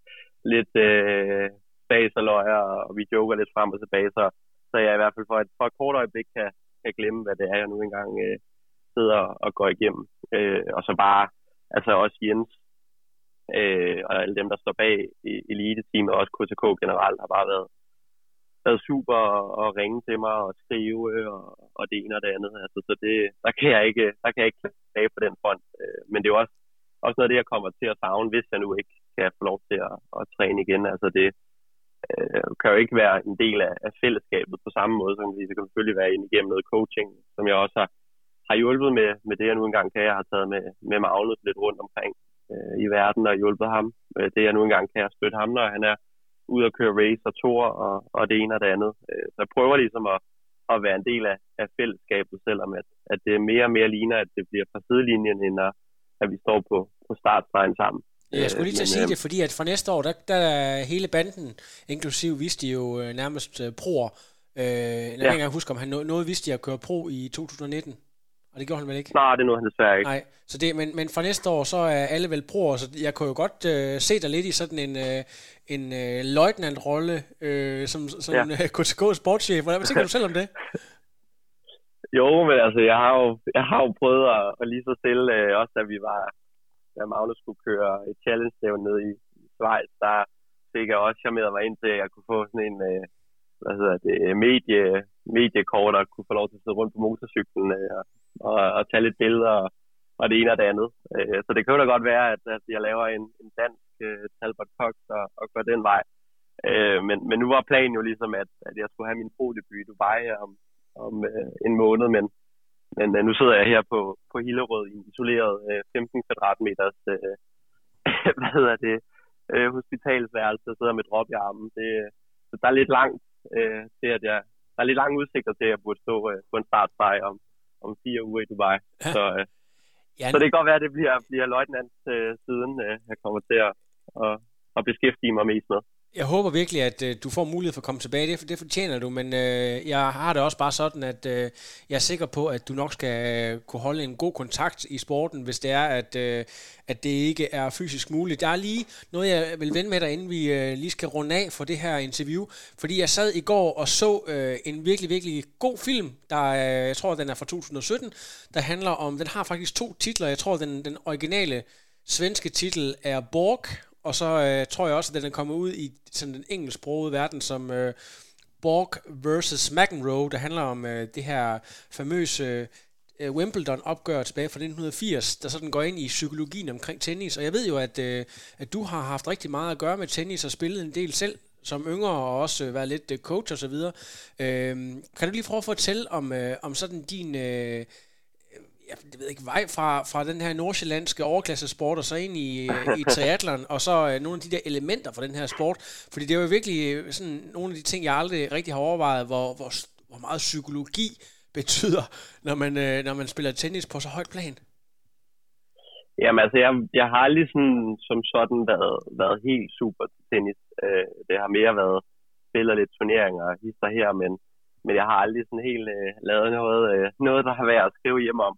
lidt øh, bas og løjer, og vi joker lidt frem og tilbage, så så jeg i hvert fald for et, for et kort øjeblik kan, kan glemme, hvad det er, jeg nu engang øh, sidder og går igennem. Øh, og så bare, altså også Jens, Øh, og alle dem, der står bag elite-teamet, og også KTK generelt, har bare været, været super at ringe til mig og skrive øh, og, og det ene og det andet. Altså, så det, der, kan jeg ikke, der kan jeg ikke klage på den front. Øh, men det er jo også, også noget af det, jeg kommer til at savne, hvis jeg nu ikke kan få lov til at, at træne igen. Altså det øh, kan jo ikke være en del af, af fællesskabet på samme måde, som det kan selvfølgelig være ind igennem noget coaching, som jeg også har, har hjulpet med, med det, jeg nu engang kan. Jeg har taget med, med Magnus lidt rundt omkring øh, i verden og hjulpet ham. Øh, det, jeg nu engang kan, at støtte ham, når han er ude at køre race og tour og, og det ene og det andet. Øh, så jeg prøver ligesom at, at være en del af, af fællesskabet, selvom at, at det mere og mere ligner, at det bliver fra sidelinjen, end at, at vi står på, på startstregen sammen.
Jeg skulle lige til at
Men,
sige
øh,
det, fordi at fra næste år, der, der er hele banden, inklusiv vidste de jo øh, nærmest øh, proer. Øh, jeg
Ja.
ikke engang huske, om han nå- nåede vidste at køre pro i 2019. Og det gjorde han vel ikke?
Nej, det er nu han desværre ikke.
Nej, så det, men, men fra næste år, så er alle vel proer, så jeg kunne jo godt øh, se dig lidt i sådan en, øh, en øh, løjtnant-rolle, øh, som, som
Ja.
ja. KTK sportschef. Hvad tænker du selv om det?
Jo, men altså, jeg har jo, jeg har jo prøvet at, at lige så stille, øh, også da vi var, da Magnus skulle køre et challenge ned i, i Schweiz, der fik jeg også charmeret mig ind til, at jeg kunne få sådan en, øh, hvad hedder det, medie, mediekort, og kunne få lov til at sidde rundt på motorcyklen øh, og, og, og tage lidt billeder og, og det ene og det andet. Øh, så det kan jo da godt være, at, at jeg laver en, en dansk øh, Talbot Cox og, og går den vej. Øh, men, men nu var planen jo ligesom, at, at jeg skulle have min pro-debut i Dubai om, om øh, en måned, men, men øh, nu sidder jeg her på, på Hillerød i en isoleret øh, 15 kvadratmeters øh, hvad hedder det, øh, hospitalsværelse, og sidder med drop i armen. Det, så der er lidt langt øh, til, at jeg, der er lidt lange udsigter til, at jeg burde stå øh, på en startstreg om, om fire uger i Dubai.
Ja.
Så, øh,
Ja,
så det kan godt være, at det bliver, bliver løjtnant øh, siden, øh, jeg kommer til at, at, at beskæftige mig mest med.
Jeg håber virkelig, at øh, du får mulighed for at komme tilbage. Det, det fortjener du, men øh, jeg har det også bare sådan, at øh, jeg er sikker på, at du nok skal øh, kunne holde en god kontakt i sporten, hvis det er, at, øh, at det ikke er fysisk muligt. Der er lige noget, jeg vil vende med dig, inden vi øh, lige skal runde af for det her interview. Fordi jeg sad i går og så øh, en virkelig, virkelig god film, der øh, jeg tror, den er fra 2017, der handler om, den har faktisk to titler. Jeg tror, den, den originale svenske titel er Borg, og så øh, tror jeg også, at den er kommet ud i sådan den engelsksprogede verden som øh, Borg versus McEnroe, der handler om øh, det her famøse øh, Wimbledon-opgør tilbage fra 1980, der sådan går ind i psykologien omkring tennis. Og jeg ved jo, at, øh, at du har haft rigtig meget at gøre med tennis og spillet en del selv som yngre og også øh, været lidt øh, coach og så videre. Øh, kan du lige prøve at fortælle om, øh, om sådan din... Øh, jeg ved ikke, vej fra, fra den her nordsjællandske overklassesport og så ind i, i triathlon, og så øh, nogle af de der elementer fra den her sport. Fordi det er jo virkelig øh, sådan nogle af de ting, jeg aldrig rigtig har overvejet, hvor, hvor, hvor meget psykologi betyder, når man, øh, når man spiller tennis på så højt plan.
Jamen altså, jeg, jeg har aldrig sådan, som sådan været, været helt super til tennis. Øh, det har mere været spillet lidt turneringer og hister her, men, men jeg har aldrig sådan helt øh, lavet noget, øh, noget, der har været at skrive hjem om.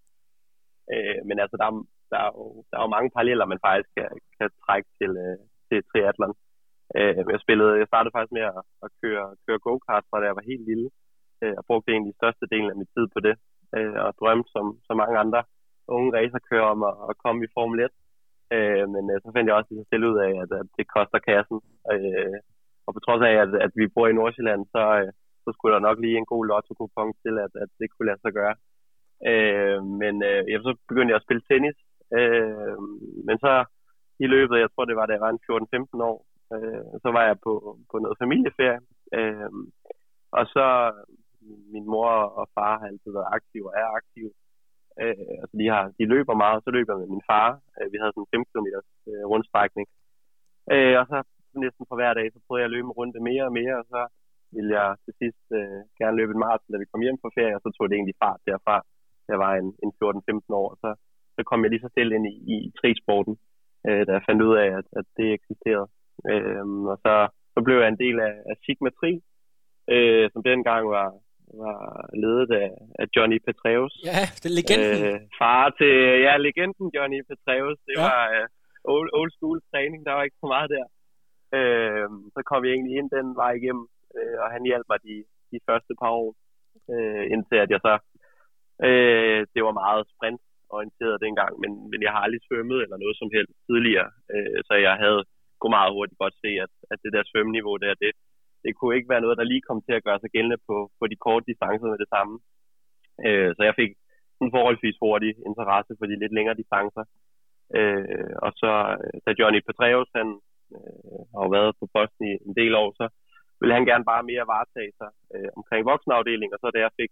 Øh, men altså, der, er- der, er jo, der er jo mange paralleller, man faktisk kan, kan trække til, øh, til triathlon. Øh, jeg, spillede, jeg startede faktisk med at, at køre, køre go-kart, fra da jeg var helt lille. Øh, og brugte egentlig største delen af min tid på det. Øh, og drømte som, som mange andre unge racerkører om at, at komme i Formel 1. Øh, men øh, så fandt jeg også lige så stille ud af, at, at det koster kassen. Øh, og på trods af, at, at vi bor i Nordsjælland, så, øh, så skulle der nok lige en god lotto-kupon til, at, at det kunne lade sig gøre. Øh, men øh, ja, så begyndte jeg at spille tennis. Øh, men så i løbet, jeg tror det var, da jeg var 14-15 år, øh, så var jeg på, på noget familieferie. Øh, og så min mor og far har altid været aktive og er aktive. Øh, altså de, har, de løber meget, og så løber jeg med min far. Øh, vi havde sådan 5 km øh, rundstrækning. Øh, og så næsten for hver dag, så prøvede jeg at løbe en runde mere og mere, og så ville jeg til sidst øh, gerne løbe en maraton, da vi kom hjem fra ferie, og så tog det egentlig fart derfra. Jeg var en, en 14-15 år, så, så kom jeg lige så stille ind i, i trisporten, øh, da jeg fandt ud af, at, at det eksisterede. Øh, og så, så blev jeg en del af, af Sigma Tri, øh, som dengang var, var ledet af, af Johnny Petreus.
Ja, det er legenden.
Øh, far til, ja, legenden Johnny Petreus. Det
Ja.
ja. var øh, old, old school træning, der var ikke så meget der. Øh, så kom jeg egentlig ind den vej igennem, øh, og han hjalp mig de, de første par år, øh, indtil at jeg så, øh, det var meget sprint orienteret dengang, men, men jeg har aldrig svømmet eller noget som helst tidligere. Øh, så jeg havde kunne meget hurtigt godt se, at, at det der svømmeniveau der, det, det kunne ikke være noget, der lige kom til at gøre sig gældende på, på de korte distancer med det samme. Øh, så jeg fik en forholdsvis hurtig interesse for de lidt længere distancer. Øh, og så, øh, da Johnny Petreus, han øh, har jo været på posten i en del år, så ville han gerne bare mere varetage sig øh, omkring voksenafdelingen, og så da jeg fik,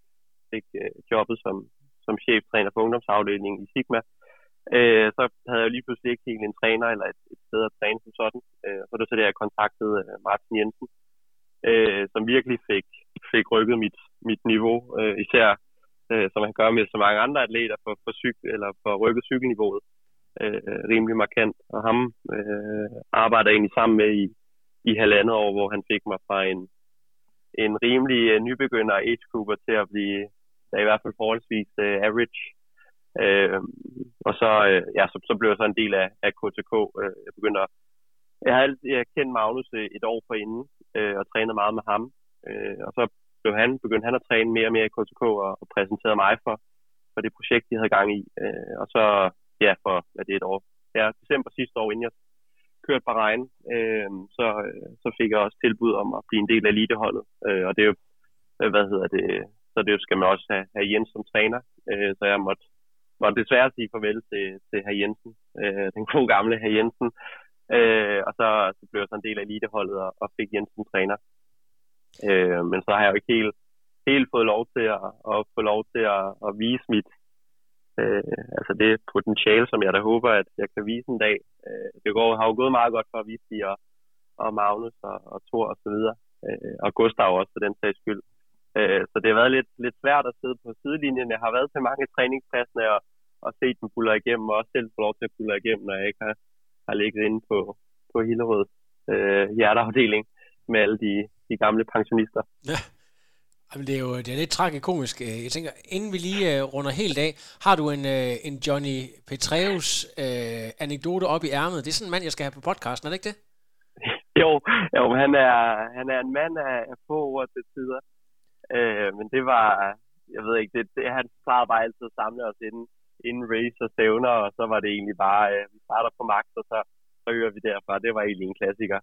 fik øh, jobbet som, som cheftræner for ungdomsafdelingen i Sigma, øh, så havde jeg lige pludselig ikke helt en træner eller et, et sted at træne som sådan. Øh, så det var så det, jeg kontaktede øh, Martin Jensen, øh, som virkelig fik, fik rykket mit, mit niveau, øh, især øh, som han gør med så mange andre atleter for, for, cykel, eller for rykket cykelniveauet øh, rimelig markant. Og ham øh, arbejder egentlig sammen med i, i halvandet år, hvor han fik mig fra en, en rimelig øh, nybegynder age grouper til at blive der i hvert fald forholdsvis øh, average. Øh, og så, øh, ja, så, så blev jeg så en del af, af KTK. Øh, jeg begyndte at, jeg har altid jeg kendt Magnus øh, et år forinden øh, og trænet meget med ham. Øh, og så blev han, begyndte han at træne mere og mere i KTK og, og præsenterede mig for, for det projekt, de havde gang i. Øh, og så, ja, for hvad det er et år. Ja, december sidste år, inden jeg kørte på regn, øh, så, øh, så fik jeg også tilbud om at blive en del af eliteholdet. Øh, og det er jo, hvad hedder det, så det skal man også have, have Jens som træner. Øh, så jeg måtte, måtte desværre sige farvel til, til herr Jensen, øh, den gode gamle herr Jensen. Øh, og så, så blev jeg så en del af eliteholdet og, og fik Jensen træner. Øh, men så har jeg jo ikke helt, helt fået lov til at, at få lov til at, at vise mit, øh, altså det potentiale, som jeg da håber, at jeg kan vise en dag. Øh, det går, har jo gået meget godt for at vise og, og Magnus og, og Thor og så videre. Øh, og Gustav også for den sags skyld. Øh, så det har været lidt, lidt svært at sidde på sidelinjen. Jeg har været til mange træningspassene og, og set dem puller igennem, og også selv få lov til at pulle igennem, når jeg ikke har, har ligget inde på, på Hillerød øh, hjerteafdeling med alle de, de gamle pensionister.
Ja. Jamen, det er jo det er lidt tragikomisk. Øh, Jeg tænker, inden vi lige uh, runder helt af, har du en, uh, en Johnny Petreus uh, anekdote op i ærmet? Det er sådan en mand, jeg skal have på podcasten, er det ikke det?
jo, jo han, er, han er en mand af, af få ord til tider. Uh, men det var, jeg ved ikke, det, det, han plejede bare altid at samle os inden, inden race og stævner, og så var det egentlig bare, uh, vi starter på max, og så, så hører vi derfra. Det var egentlig en klassiker.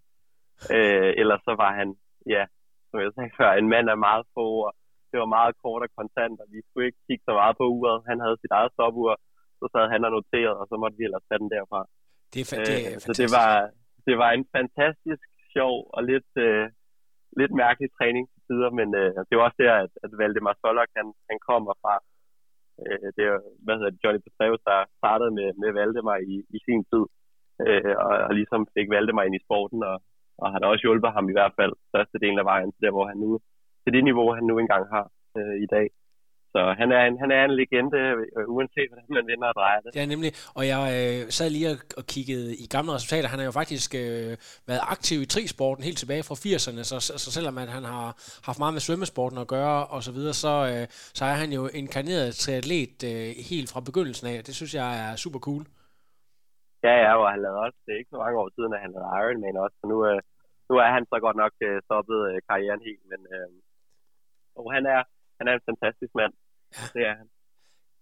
Uh, ellers så var han, ja, som jeg sagde før, en mand af meget få ord. Det var meget kort og kontant, og vi skulle ikke kigge så meget på uret. Han havde sit eget stopur, så sad han og noteret, og så måtte vi ellers tage den derfra.
Det er, fa- det er
Øh, så det var, det var en fantastisk sjov og lidt, øh, lidt mærkelig træning tider, men øh, altså, det var også der, at, at Valdemar Solak, han, han kommer fra. Øh, det er, hvad hedder det, Johnny Petraeus, der startede med, med Valdemar i, i sin tid, øh, og, og ligesom fik Valdemar ind i sporten, og, og har da også hjulpet ham i hvert fald størstedelen af vejen til der, hvor han nu, til det niveau, han nu engang har øh, i dag. Så han er en, han er en legende, øh, uanset hvordan man vender og drejer det.
Er nemlig, og jeg øh, sad lige og, kiggede i gamle resultater. Han har jo faktisk øh, været aktiv i trisporten helt tilbage fra 80'erne, så, så, så selvom at han har haft meget med svømmesporten at gøre og så videre, så, øh, så er han jo inkarneret triatlet øh, helt fra begyndelsen af. Det synes jeg er super cool.
Ja, ja, og han lavede også, det er ikke så mange år siden, at han lavede Ironman også, så nu, øh, nu er han så godt nok øh, stoppet øh, karrieren helt, men øh, og han er, han er en fantastisk mand. Ja. Det er han.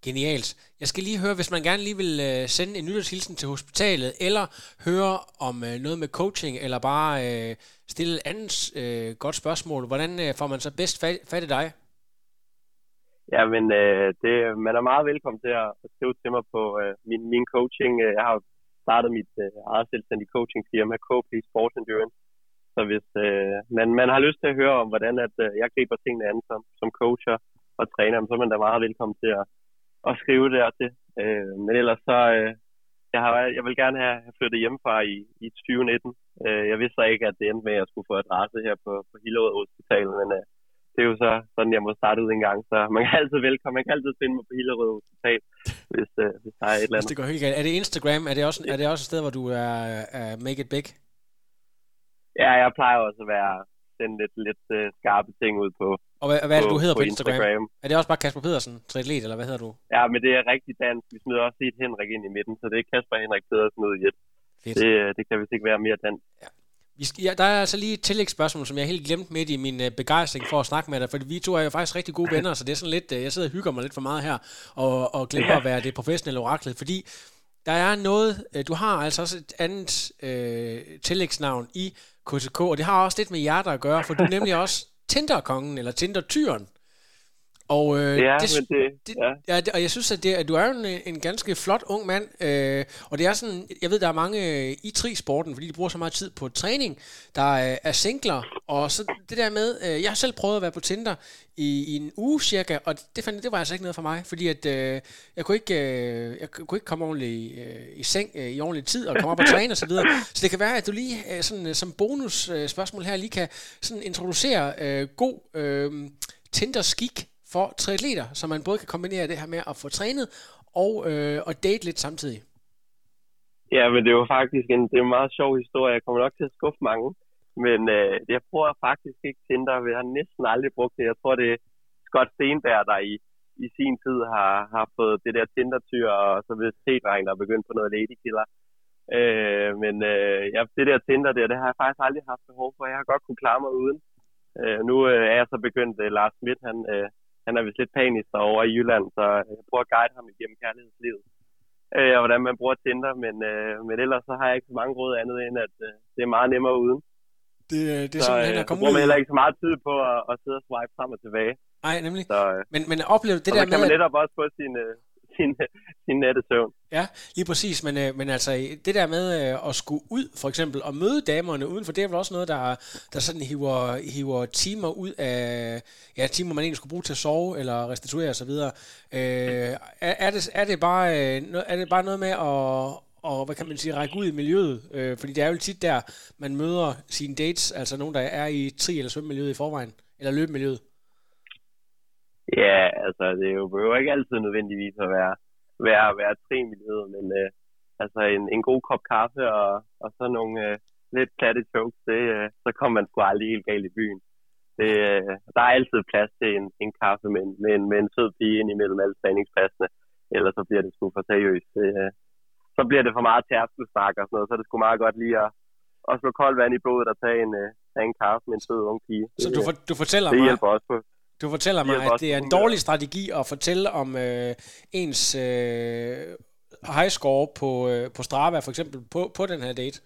Genialt. Jeg skal lige høre, hvis man gerne lige vil øh, sende en nytårshilsen til hospitalet, eller høre om øh, noget med coaching, eller bare øh, stille et andet øh, godt spørgsmål. Hvordan øh, får man så bedst fat, fat i dig?
Ja, men øh, det, man er meget velkommen til at at skrive til mig på øh, min, min coaching. Øh, Jeg har startet mit øh, eget selvstændige coachingfirma, KP Sports Endurance. Så hvis øh, man, man har lyst til at høre om, hvordan at, øh, jeg griber tingene an som, som coacher og træner, så er man da meget velkommen til at, at skrive der til. Øh, men ellers så, øh, jeg, har, jeg vil gerne have flyttet hjemmefra i, i 2019. Øh, jeg vidste så ikke, at det endte med, at jeg skulle få adresse her på, på Hillerød Hospital, men øh, det er jo så sådan, jeg må starte ud en gang, så man kan altid velkommen. Man kan altid finde mig på Hillerød Hospital, hvis, øh, hvis der er et eller
Hvis
andet.
det går helt galt. Er det Instagram? Er det også, er det også et sted, hvor du er, er make it big?
Ja, jeg plejer også at være sende lidt, lidt uh, skarpe ting ud på,
Og hvad, hvad er det, du hedder på,
på
Instagram?
Instagram.
Er det også bare Kasper Pedersen, triatlet, eller hvad hedder du?
Ja, men det er rigtig dansk. Vi smider også et Henrik ind i midten, så det er Kasper Henrik Pedersen ud i et. Det, øh, det kan vist ikke være mere dansk.
Vi skal, ja, der er altså lige et tillægsspørgsmål, som jeg helt glemte midt i min øh, begejstring for at snakke med dig, fordi vi to er jo faktisk rigtig gode venner, så det er sådan lidt, øh, jeg sidder og hygger mig lidt for meget her, og, og glemmer
Ja.
at være det professionelle oraklet, fordi der er noget, øh, du har altså også et andet øh, tillægsnavn i KTK, og det har også lidt med hjerter at gøre, for du er nemlig også Tinder-kongen, eller Tinder-tyren. Og øh,
Ja,
det,
men det,
det,
ja.
ja, det, og jeg synes, at, det, at du er jo en, en ganske flot ung mand, øh, og det er sådan, jeg ved, der er mange øh, i tri-sporten, fordi de bruger så meget tid på træning, der er, er singler, og så det der med, øh, jeg har selv prøvet at være på Tinder i, i en uge cirka, og det, fandt, det var altså ikke noget for mig, fordi at øh, jeg, kunne ikke, øh, jeg kunne ikke komme ordentligt øh, i seng øh, i ordentlig tid, og komme op og træne og så videre. Så det kan være, at du lige øh, sådan, øh, som bonus øh, spørgsmål her, lige kan sådan introducere øh, god øh, Tinder-skik for triatleter, så man både kan kombinere det her med at få trænet og, øh, og date lidt samtidig.
Ja, men det var faktisk en, det er en meget sjov historie. Jeg kommer nok til at skuffe mange. Men øh, jeg bruger faktisk ikke Tinder. Jeg har næsten aldrig brugt det. Jeg tror, det er Scott Stenberg, der i, i sin tid har, har fået det der Tinder-tyr, og så ved T-dreng, der er begyndt på noget ladykiller. Øh, men øh, ja, det der Tinder der, det har jeg faktisk aldrig haft behov for. Jeg har godt kunne klare mig uden. Øh, nu øh, er jeg så begyndt, øh, Lars Schmidt, han, øh, han er vist lidt panisk derovre i Jylland, så jeg prøver at guide ham igennem kærlighedslivet øh, og hvordan man bruger Tinder, men, øh, men ellers så har jeg ikke så mange råd andet end, at øh, det er meget nemmere uden.
Det, det er
så,
simpelthen
øh,
at
så
komme
bruger
ud.
man heller ikke så meget tid på at, at sidde og swipe frem og tilbage.
Nej, nemlig.
Så, øh,
Men, men oplev det
og
der
så kan
med,
man
at,
netop også få sin, øh, sin, sin nattesøvn.
ja, lige præcis, men, øh, men altså det der med øh, at skulle ud, for eksempel, og møde damerne udenfor, det er vel også noget, der, der sådan hiver, hiver timer ud af, ja, timer man egentlig skulle bruge til at sove, eller restituere osv. Øh, er, er, det, er, det bare, øh, er det bare noget med at, og hvad kan man sige, række ud i miljøet, øh, fordi det er jo tit der, man møder sine dates, altså nogen, der er i tri- eller svømmemiljøet i forvejen, eller løbemiljøet.
Ja, altså det er jo behøver ikke altid nødvendigvis at være, være, være tre miljøet, men øh, altså en, en god kop kaffe og, og så nogle øh, lidt platte jokes, det, øh, så kommer man sgu aldrig helt galt i byen. Det, øh, der er altid plads til en, en kaffe med, en- med, en, med en sød pige ind imellem alle træningspladserne, ellers så bliver det sgu for seriøst. Det, øh, så bliver det for meget tærskelsnak og sådan noget, så er det sgu meget godt lige at, at slå koldt vand i blodet og tage en, øh, tage en kaffe med en sød ung pige.
Så
Det,
du,
øh,
for, du fortæller
det
mig,
hjælper også på.
Du fortæller mig, at det er en dårlig strategi at fortælle om øh, ens øh, high score på, øh, på Strava, for eksempel, på, på den her date.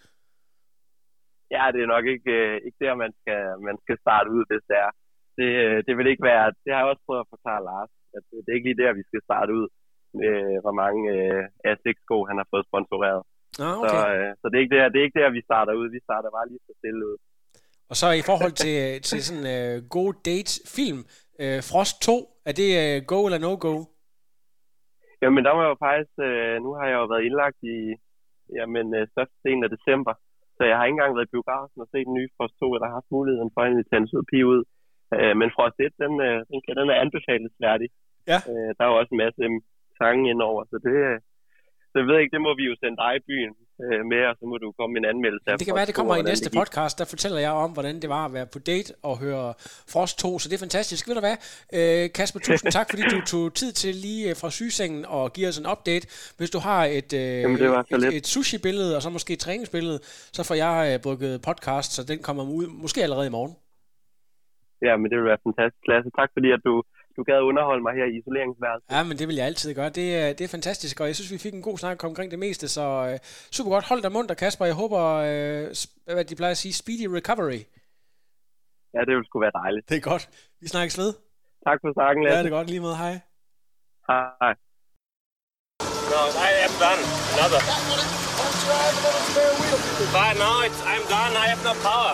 Ja, det er nok ikke, øh, ikke der, man skal, man skal starte ud, hvis det er. Det, øh, det vil ikke være, det har jeg også prøvet at forklare Lars, at det det er ikke lige der, vi skal starte ud, øh, hvor mange øh, A6-sko han har fået sponsoreret.
Ah,
Så,
okay.
øh, så det, er ikke der, det er ikke der, vi starter ud. Vi starter bare lige så stille ud.
Og så i forhold til, til sådan en øh, god date film, øh, Frost 2, er det øh, go eller no-go?
Jamen, der var jo faktisk, øh, nu har jeg jo været indlagt i jamen, øh, største delen af december, så jeg har ikke engang været i biografen og set den nye Frost 2, eller haft muligheden for at invitere en sød pige ud. Øh, men Frost 1, den, øh, den, kan- den er anbefalesværdig.
Ja.
Øh, der er jo også en masse sange indover, så det, jeg ved ikke, det må vi jo sende dig i byen øh, med, og så må du komme med en anmeldelse
Det kan være, det
2,
kommer i næste
det
podcast, der fortæller jeg om, hvordan det var at være på date og høre Frost 2, så det er fantastisk. Ved du hvad, øh, Kasper, tusind tak, fordi du tog tid til lige øh, fra sygesengen og give os en update. Hvis du har et, øh,
Jamen, det var så
et, et sushi-billede, og så måske et træningsbillede, så får jeg øh, brygget podcast, så den kommer ud, måske allerede i morgen.
Ja, men det vil være fantastisk, Lasse. Tak fordi, at du, du gad underholde mig her i isoleringsværelset.
Ja, men det vil jeg altid gøre. Det, er- det er fantastisk, og jeg synes, vi fik en god snak omkring det meste, så øh, super godt. Hold dig munter, Kasper. Jeg håber, øh, hvad de plejer at sige, speedy recovery.
Ja, det ville sgu være dejligt.
Det er godt. Vi snakkes ved.
Tak for snakken,
Ja,
Lasse.
det er godt lige med. Hej.
Hej.
No, I am done. Another. But no, it's, I'm done. I have no power.